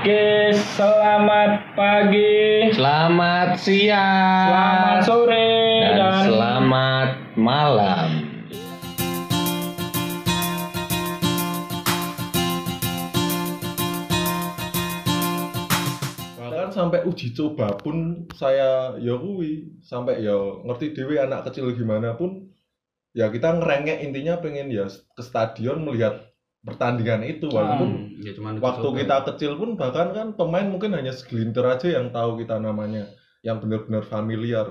Oke, selamat pagi, Selamat siang. selamat sore, dan, dan, selamat malam. bahkan sampai uji coba pun saya ya kuwi sampai ya ngerti dewe anak kecil gimana pun ya kita ngerengek intinya pengen ya ke stadion melihat pertandingan itu walaupun Ya cuman waktu kita kecil pun bahkan kan pemain mungkin hanya segelintir aja yang tahu kita namanya yang benar-benar familiar.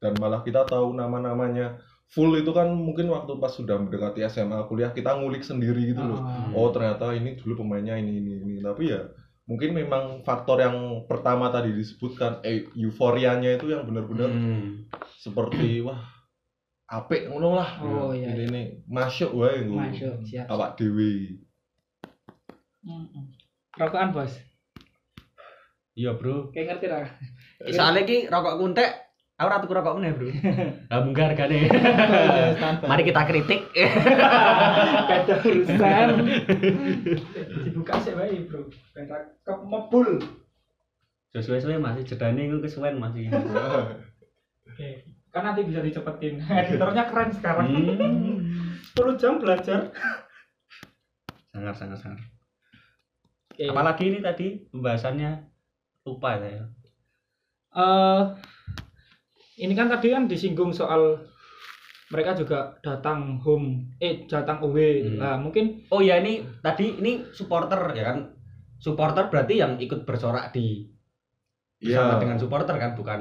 Dan malah kita tahu nama-namanya. Full itu kan mungkin waktu pas sudah mendekati SMA kuliah kita ngulik sendiri gitu loh. Ah. oh ternyata ini dulu pemainnya ini ini ini. Tapi ya mungkin memang faktor yang pertama tadi disebutkan eh, euforianya itu yang benar-benar Hmm. seperti wah apik ngono lah. Oh, iya, ini nih masuk wae nggo Masuk, siap. awak dewi Mm-mm. Rokokan bos, Iya bro. kayak ngerti lah. Soalnya ki rokok kuntek, aku ratu rokok meneh bro. Lah munggah hargane. Mari kita kritik. Beda urusan. Dibuka sih baik bro. Beda ke mebul. Sesuai-sesuai masih jedane iku kesuwen masih. Oke, kan nanti bisa dicepetin. Editornya keren sekarang. Hmm. 10 jam belajar. Sangat sangat sangat. Oke. Apalagi ini tadi pembahasannya lupa saya. Eh, ini kan tadi kan disinggung soal mereka juga datang home, eh datang away. Hmm. Nah, mungkin Oh ya ini tadi ini supporter ya kan. Supporter berarti yang ikut bersorak di bersama Iya. dengan supporter kan bukan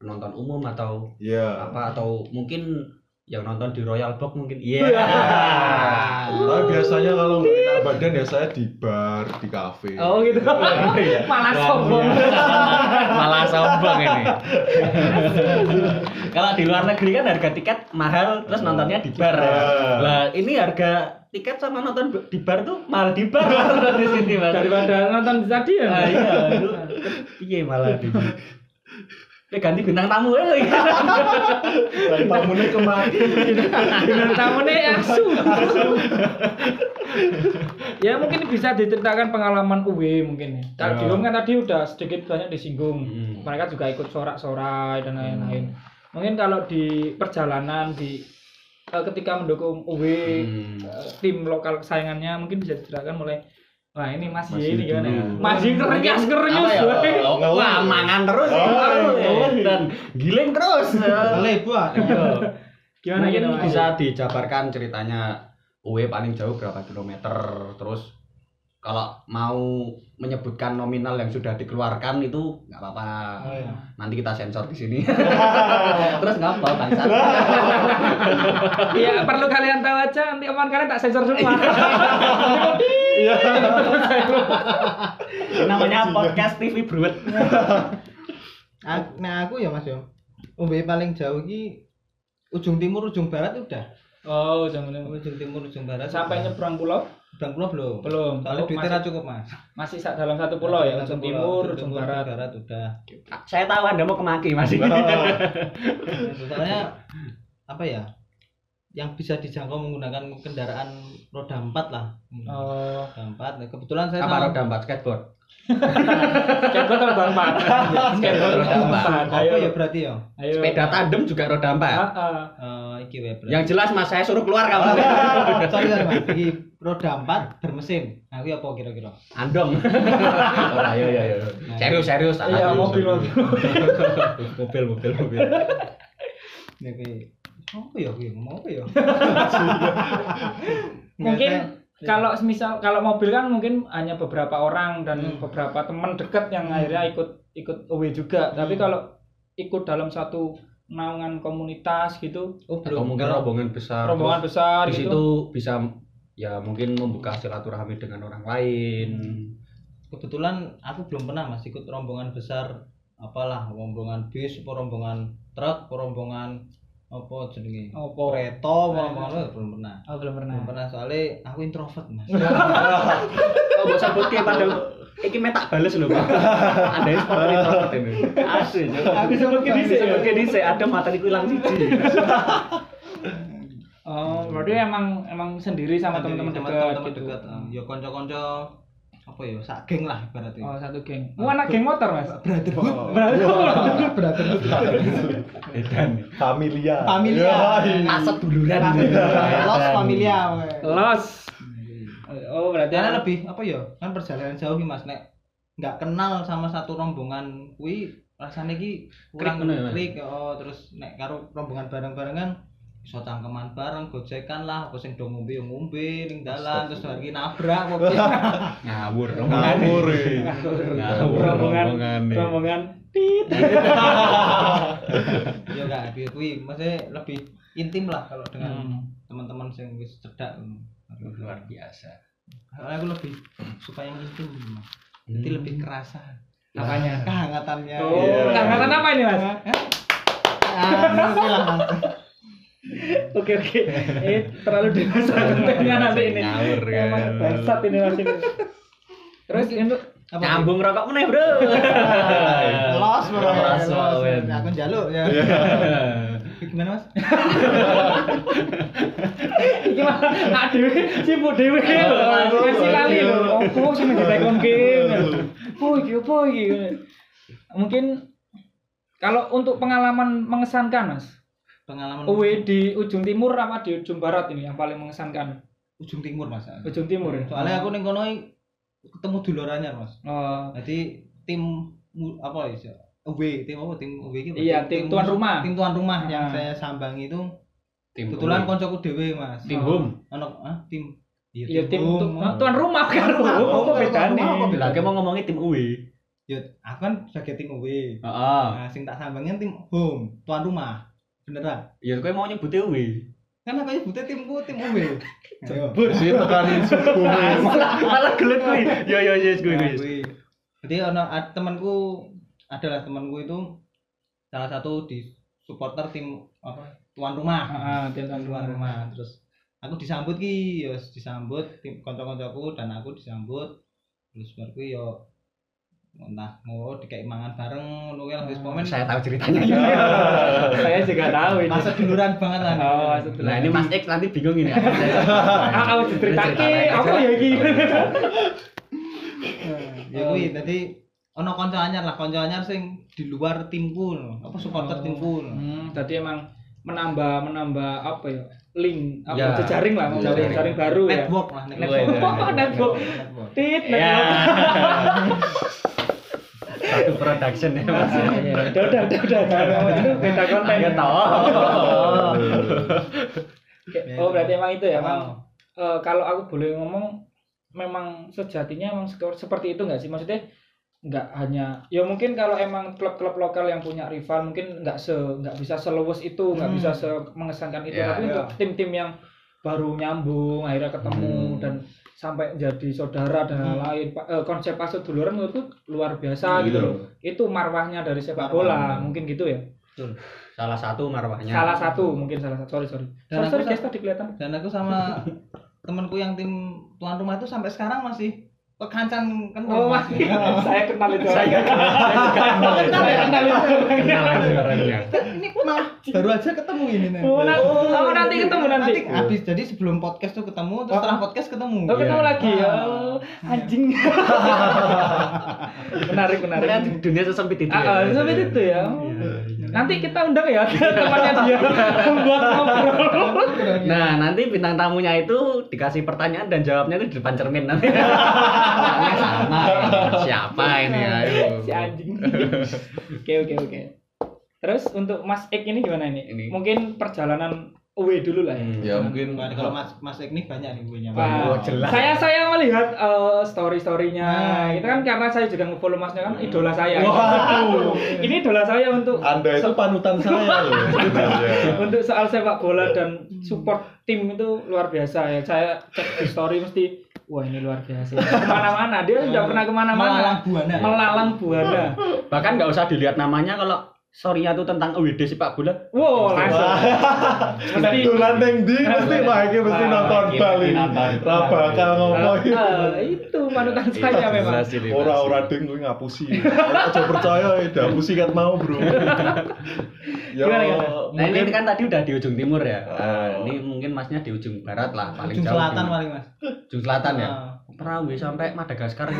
penonton umum atau Iya. apa atau mungkin yang nonton di Royal Box mungkin iya Tapi biasanya kalau nggak enak badan ya saya di bar, di kafe. oh gitu. Malah sombong. malah sombong ini kalau di luar negeri kan harga tiket mahal terus nontonnya di bar ya. lah ini harga tiket sama nonton di bar tuh mahal di bar di sini mas Daripada nonton di stadion. Ah, iya iya malah di Eh, ganti bintang tamu ya lagi. Dan tamunya kemari. Dengan tamunya asu. ya mungkin bisa diceritakan pengalaman UW mungkin ya. Kalau di Ya. home kan tadi udah sedikit banyak disinggung. Hmm. Mereka juga ikut sorak-sorai dan lain-lain. Mungkin kalau di perjalanan di eh, ketika mendukung UW Hmm. eh, tim lokal kesayangannya mungkin bisa diceritakan mulai Wah ini Mas Mas Y ini gimana ya? Mas Y kerenyas kerenyus. Apa ya? woy. Oh, Wah, mangan terus ya. Dan giling terus. Lebar. Iya. Gimana Mungkin gitu bisa dijabarkan ceritanya UW paling jauh berapa kilometer terus kalau mau menyebutkan nominal yang sudah dikeluarkan itu nggak apa-apa. Oh, iya. Nanti kita sensor di sini. terus nggak apa bangsat. Iya perlu kalian tahu aja nanti omongan kalian tak sensor semua. Iya. Namanya podcast TV Bruet. Ak- Nah aku ya Mas yo. UB paling jauh ki ujung timur ujung barat udah. oh jangan jangan. Ujung timur ujung barat. Sampai nyebrang pulau Bang pulau belum. belum. Soalnya Oh, duitnya masih, ra cukup Mas. masih sak dalam satu pulau ya ujung pulau, timur ujung ujung timur, barat. barat udah. Saya tahu Anda mau kemaki Mas. Soalnya apa ya? Yang bisa dijangkau menggunakan kendaraan roda empat lah. Oh, Roda empat. Nah, kebetulan saya Apa sama- roda empat skateboard? skateboard roda empat. Skateboard roda empat. Ayo. ya berarti ya? Ayo. Sepeda tandem juga roda empat. Ah, ah. Eh, iki wae berarti. Yang jelas Mas saya suruh keluar kamu. sorry sorry Mas. Iki roda empat bermesin. Nah, iki apa kira-kira? Andong. Ora ya ya ya. Serius serius. tak Iya serius. mobil mobil. mobil mobil mobil. Ya kayak apa ya? Kuwi ngomong apa ya? Mungkin kalau semisal kalau mobil kan mungkin hanya beberapa orang dan Hmm. beberapa teman dekat yang Hmm. akhirnya ikut ikut away juga. Tapi Hmm. kalau ikut dalam satu naungan komunitas gitu, Oh, Atau mungkin rombongan besar. rombongan Terus besar di gitu. situ bisa ya mungkin membuka silaturahmi dengan orang lain. kebetulan aku belum pernah mas ikut rombongan besar apalah rombongan bis rombongan truk rombongan apa jenenge Opo. kereta apa apa belum pernah Oh, belum pernah. belum pernah soalnya aku introvert mas Oh, mbok sebutke padahal iki metak bales lho, Pak. Ada sport introvert ini. Asli, Cuk. Aku sebut ke dhisik ya? Sebut ke dhisik, ada materiku ilang siji. Oh, berarti emang emang sendiri sama teman-teman dekat teman-teman gitu. dekat eh, ya konco-konco apa ya sak geng lah ibaratnya Oh, satu geng. Mau anak geng motor, Mas. brotherhood Oh. brotherhood Edan. Familia. Familia. Yoi. Asat duluran. los familia. Los. Oh, berarti karena lebih apa ya kan perjalanan jauh nih mas nek nggak kenal sama satu rombongan kui rasanya ki kurang ya, klik oh terus nek karo rombongan bareng-bareng kan iso cangkeman bareng gojekan lah apa sing do ngombe yo ngombe ning dalan terus lagi nabrak kok Ngawur. Ngawur. Ngawur. rombongan rombongan rombongan tit. yo gak dia kui maksudnya lebih intim lah kalau dengan Hmm. teman-teman sing wis cedak Luar biasa. Aku lebih suka yang intim mas jadi Hmm. lebih kerasa Apanya? kehangatannya Oh, Iya. kehangatan apa ini, Mas? Ah, oke Oke. Eh, terlalu dewasa kontennya nanti ini. Ngawur, kan. Emang bangsat ini Mas ini. Terus itu Apa, Nyambung rokok meneh, Bro. Los bro. Los. Aku njaluk ya. Gimana Mas? mah nak dhewe sibuk dhewe lho. Masih lali lho. Opo sing ditekon game. Oh, iki opo iki? Mungkin kalau untuk pengalaman mengesankan, Mas. Pengalaman UW di ujung timur apa di ujung barat ini yang paling mengesankan? ujung timur Mas. Ujung timur ya. Soalnya aku ning kono ketemu dulur anyar Mas. Oh, Jadi tim apa ya? Away, tim apa? Tim away gitu. Iya, tim tuan rumah. Tim tuan rumah yang Ah. saya sambangi itu Tim kebetulan koncoku dhewe Mas. tim home. Ono ah, tim iya tim home. tu- tuan rumah kan. Oh, Apa bedane? apa Lah kayak mau ngomongin tim UI. Ya, aku kan sebagai tim away. Heeh. Nah, sing tak sambangin tim home, tuan rumah. Beneran. Ya kowe mau nyebut UI. Kan aku nyebutnya timku tim away. Ayo. Sih tekan suku. Malah gelut kuwi. Yo yo yo kuwi Nah, kuwi. kuwi. Jadi ono temanku adalah temanku itu salah satu di supporter tim apa tuan rumah. Ah, tim tuan rumah. rumah. Terus aku disambut ki, ya disambut tim kanca-kancaku dan aku disambut. Terus baru yo entah mau dikai mangan bareng kuwi lah wis pomen. Saya tahu ceritanya. Saya juga tahu ini. Masa duluran banget lah. Oh, masa duluran. Nah ini Mas X nanti bingung ini. Aku diceritake apa ya iki? Ya kuwi dadi ono kanca anyar lah, kanca anyar sing di luar timku. Apa supporter Oh. timku. Hmm, tadi emang menambah menambah apa ya? Link apa Ya, jejaring lah, jejaring. jejaring baru ya. Network lah, Network. Network. Network. Network. Tit, Ya. network. Production ya Mas. Iya, iya. Udah, udah, udah, udah. Itu beda konten. Ya tahu. Oke, Oh, berarti emang itu ya, Oh. Bang. Eh, kalau aku boleh ngomong memang sejatinya emang seperti itu nggak sih maksudnya nggak hanya ya mungkin kalau emang klub-klub lokal yang punya rival mungkin nggak se nggak bisa seluas itu nggak Hmm. bisa se mengesankan itu Ya, tapi ya. untuk tim-tim yang baru nyambung akhirnya ketemu Hmm. dan sampai jadi saudara dan Hmm. lain eh, konsep pasut duluran itu luar biasa Iya. gitu loh itu marwahnya dari sepak Marwah. bola mungkin gitu ya Salah satu marwahnya. salah satu mungkin salah satu sorry sorry Dan sorry, aku sorry sa- guys tadi kelihatan Dan aku sama temanku yang tim tuan rumah itu sampai sekarang masih kan Oh, Mas. saya kenal itu. Saya saya juga kenal ya. Saya kenal itu. Kenal orangnya. ini malah baru aja ketemu ini nih. Oh, na- oh, nanti ketemu nanti. habis jadi sebelum podcast tuh ketemu terus Oh. setelah podcast ketemu. Oh, ketemu Iya. lagi ya. Ah. Anjing. menarik, menarik. Ternyata dunia sesempit itu Ah, ya. ah, sampai itu ya. Iya. Nanti kita undang ya temannya dia buat ngobrol. Nah, nanti bintang tamunya itu dikasih pertanyaan dan jawabnya itu di depan cermin nanti. Pertanyaannya sama. Siapa ini? Ayo. Si anjing. Oke, oke, oke. Terus untuk Mas Ek ini gimana ini? Ini. Mungkin perjalanan away dulu lah ya. Hmm. Ya mungkin Nah, kalau Mas Mas Ek nih banyak nih gue Wah, Oh, jelas. Saya saya melihat eh, story-storynya. Nah. itu kan karena saya juga nge-follow Masnya kan idola saya. Waduh. Ini idola saya untuk Anda itu panutan saya loh sebenarnya. untuk soal sepak bola dan support tim itu luar biasa ya. Saya cek di story mesti wah ini luar biasa. Ke mana-mana dia sudah pernah Melalang ke mana-mana. buana. Melalang buana. Bahkan nggak usah dilihat namanya kalau story-nya tuh tentang UWD sepak bola. Wow langsung. Mesti neng di mesti wah iki mesti nonton Bali. Ra bakal ngomong. Eh, itu panutan saya memang. Jelas ini, Mas. Ora-ora ding kuwi ngapusi. Aja percaya ya ngapusi kat mau, Bro. Ya? Nah ini kan tadi udah di ujung timur ya. Oh. Nah, ini mungkin masnya di ujung barat lah paling Ujung jauh. selatan di- paling Mas. Ujung selatan ya. Ah. pernah gue sampai Madagaskar.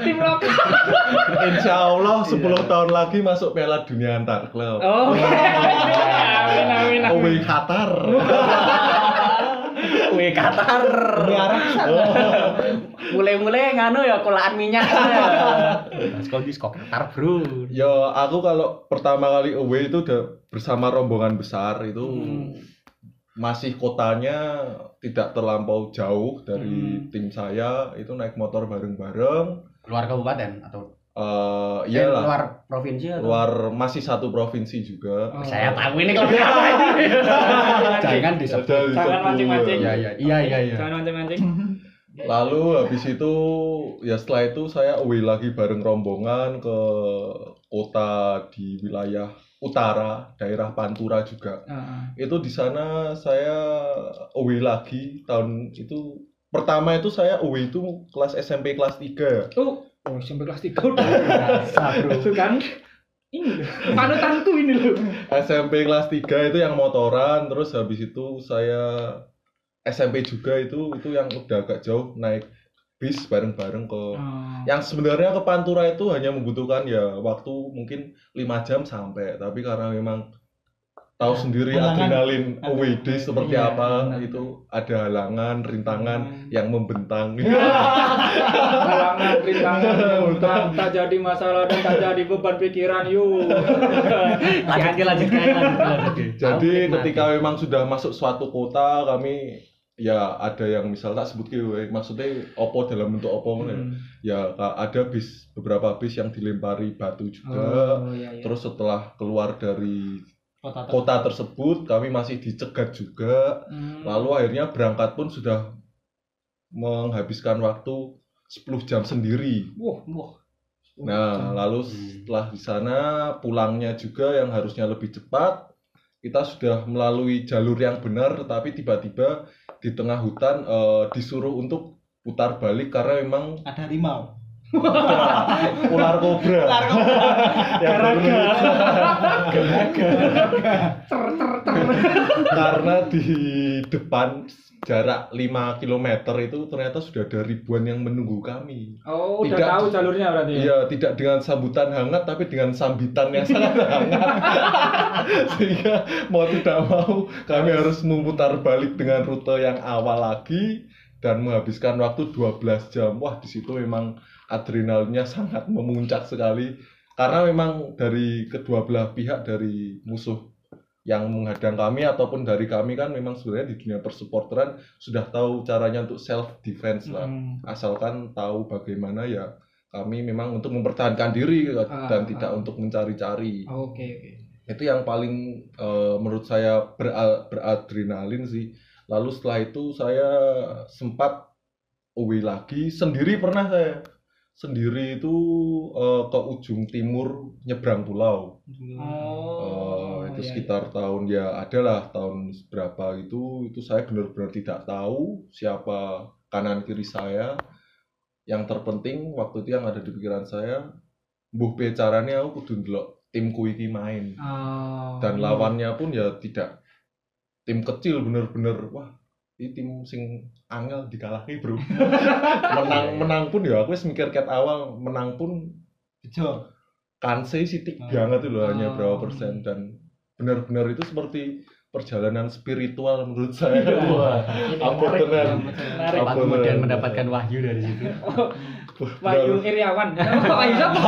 Tim lokal. Insya Allah 10 tahun lagi masuk Piala Dunia antar klub. Oh. Amin amin amin. Away Qatar. Wih Qatar. Mulai-mulai nganu ya kolaan minyak. Sekolah di sekolah Qatar, Bro. Ya aku kalau pertama kali away itu udah bersama rombongan besar itu Hmm. Masih kotanya tidak terlampau jauh dari Hmm. tim saya itu naik motor bareng-bareng. Luar kabupaten atau Eh eh, iyalah luar provinsi atau luar masih satu provinsi juga. Oh. Saya tahu ini kalau jangan disebut. Jangan mancing-mancing. Iya iya iya iya iya. Jangan mancing-mancing. Lalu habis itu ya setelah itu saya away lagi bareng rombongan ke kota di wilayah utara, daerah Pantura juga. Heeh. Itu di sana saya away lagi tahun itu pertama itu saya away itu kelas SMP kelas 3 Oh, oh sampai kelas 3 udah. Biasa, kan ini. Panutanku ini loh. SMP kelas 3 itu yang motoran terus habis itu saya SMP juga itu itu yang udah agak jauh naik bis bareng-bareng ke Oh. yang sebenarnya ke Pantura itu hanya membutuhkan ya waktu mungkin lima jam sampai tapi karena memang tahu sendiri Halangan. adrenalin away day seperti Iya, apa benar. itu ada halangan rintangan Hmm. yang membentang Halangan, rintangan, membentang, tak jadi masalah dan tak jadi beban pikiran yuk. Lanjut ke lanjut jadi ketika memang sudah masuk suatu kota kami ya ada yang misal tak sebut ke maksudnya opo dalam bentuk opo Hmm. ya ada bis beberapa bis yang dilempari batu juga Oh, iya, iya. terus setelah keluar dari kota ter- kota tersebut kami masih dicegat juga Hmm. lalu akhirnya berangkat pun sudah menghabiskan waktu 10 jam sendiri wah, wah. nah lalu setelah di sana pulangnya juga yang harusnya lebih cepat kita sudah melalui jalur yang benar tetapi tiba-tiba di tengah hutan eh, disuruh untuk putar balik karena memang ada harimau. Ular kobra. Ular kobra. karena di depan jarak 5 km itu ternyata sudah ada ribuan yang menunggu kami. Oh, udah Tidak. tahu jalurnya berarti. ya? Iya, tidak dengan sambutan hangat tapi dengan sambitan yang sangat hangat. Sehingga mau tidak mau kami harus memutar balik dengan rute yang awal lagi dan menghabiskan waktu 12 jam. Wah, di situ memang adrenalinnya sangat memuncak sekali karena memang dari kedua belah pihak dari musuh yang menghadang kami ataupun dari kami kan memang sebenarnya di dunia persupporteran sudah tahu caranya untuk self defense lah. Hmm. asalkan tahu bagaimana ya kami memang untuk mempertahankan diri Ah, dan tidak ah. untuk mencari-cari. Oke, oke. itu yang paling eh, menurut saya ber- beradrenalin sih. Lalu setelah itu saya sempat away lagi. Sendiri pernah saya. Sendiri itu eh, ke ujung timur nyebrang pulau. Oh, Eh, itu iya, sekitar tahun ya adalah tahun berapa itu itu saya benar-benar tidak tahu siapa kanan kiri saya yang terpenting waktu itu yang ada di pikiran saya mbuh pe carane aku kudu ndelok timku iki main iya. Oh, dan iya. lawannya pun ya tidak tim kecil bener-bener wah ini tim sing angel dikalahi bro menang menang pun ya aku wis mikir ket awal menang pun bejo kanse sitik Oh. banget itu loh hanya Oh. berapa persen dan benar-benar itu seperti perjalanan spiritual menurut saya Iya. wah Ini apa tenan. Apa kemudian mendapatkan wahyu dari situ? Wahyu Iriawan. Wahyu siapa?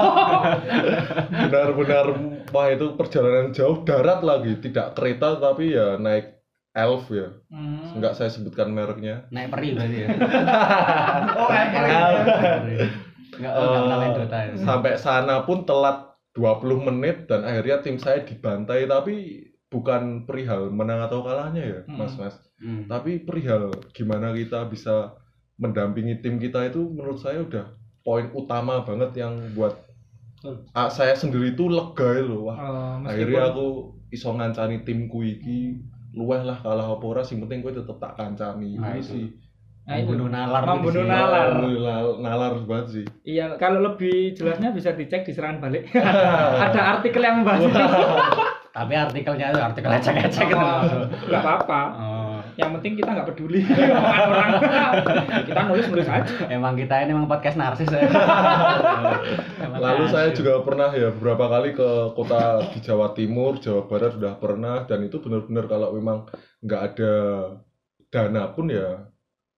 benar-benar wah itu perjalanan jauh darat lagi tidak kereta tapi ya naik elf ya Hmm. enggak saya sebutkan mereknya Naik peri berarti ya. oh Naik peri. Enggak ya. sampai sana pun telat 20 menit dan akhirnya tim saya dibantai tapi bukan perihal menang atau kalahnya ya Hmm. mas mas Hmm. tapi perihal gimana kita bisa mendampingi tim kita itu menurut saya udah poin utama banget yang buat ah, saya sendiri itu lega loh wah meskipun- akhirnya aku iso ngancani timku iki luweh lah kalah apa ora sing penting gue tetep tak kancani Nah, itu. sih Nah, itu. Membunuh nalar Membunuh nalar. Nalar, nalar banget sih Iya, kalau lebih jelasnya bisa dicek di serangan balik. Ada artikel yang membahas itu. Tapi artikelnya itu artikel ecek-ecek gitu Oh. Nggak apa-apa. Oh, yang penting kita nggak peduli orang kita nulis nulis aja Emang kita ini emang podcast narsis ya. Lalu saya narsis. juga pernah ya beberapa kali ke kota di Jawa Timur, Jawa Barat sudah pernah dan itu benar-benar kalau memang nggak ada dana pun ya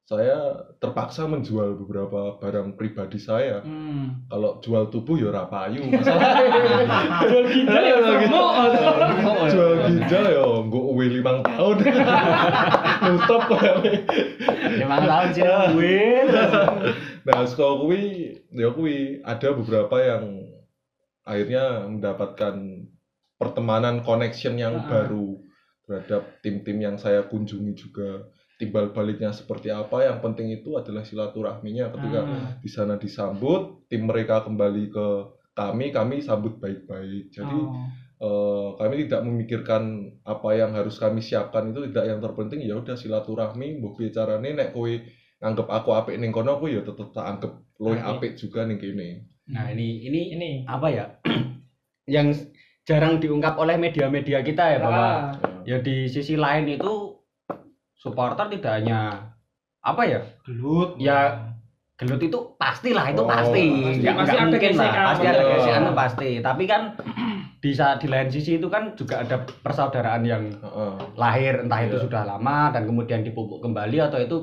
saya terpaksa menjual beberapa barang pribadi saya. hmm. Kalau jual tubuh ya rapayu masalah. jual ginjal ya semua jual ginjal ya nggak uwe limang tahun nutup Emang tahun sih gue. nah sekolah kuwi ya kuwi ada beberapa yang akhirnya mendapatkan pertemanan connection yang Ah. baru terhadap tim-tim yang saya kunjungi juga timbal baliknya seperti apa yang penting itu adalah silaturahminya ketika Ah. di sana disambut tim mereka kembali ke kami kami sambut baik-baik jadi Oh. eh, kami tidak memikirkan apa yang harus kami siapkan itu tidak yang terpenting ya udah silaturahmi mbok piye carane nek kowe nganggep aku apik ning kono aku ya tetep tak anggap luwih Apik. apik juga ning kene. Nah, ini ini ini apa ya? yang jarang diungkap oleh media-media kita ya, bahwa Ah. ya di sisi lain itu supporter tidak hanya apa ya? gelut Ya, Gelut itu pastilah itu Oh, pasti. pasti. Nggak- Pasti nggak ada mungkin lah. Pasti ada gesekan itu pasti. Tapi kan di saat di lain sisi itu kan juga ada persaudaraan yang Heeh. lahir entah itu Iya. sudah lama dan kemudian dipupuk kembali atau itu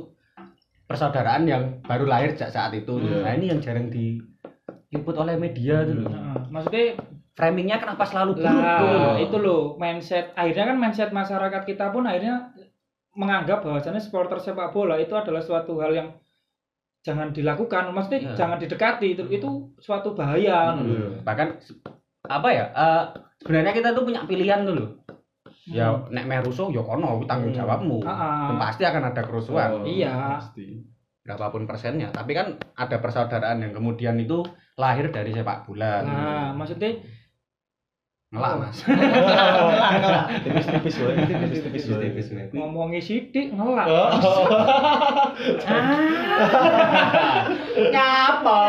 persaudaraan yang baru lahir sejak saat itu. Iya. Nah, ini yang jarang diliput oleh media tuh loh. Nah, maksudnya Framingnya kenapa selalu lah tuh loh. itu loh mindset akhirnya kan mindset masyarakat kita pun akhirnya menganggap bahwasannya supporter sepak bola itu adalah suatu hal yang jangan dilakukan maksudnya Iya. jangan didekati itu itu suatu bahaya Hmm. Iya. Bahkan apa ya? eh, sebenarnya kita tuh punya pilihan tuh loh. Ya nek meh rusuh ya kono tanggung Hmm. jawabmu. Dan pasti akan ada kerusuhan. Oh, Iya. Pasti. berapapun persennya tapi kan ada persaudaraan yang kemudian itu lahir dari sepak bola nah maksudnya ngelak mas. Tipis-tipis wae, tipis-tipis wae. tipis nih ngomongin sidik ngelak. Oh. nyapa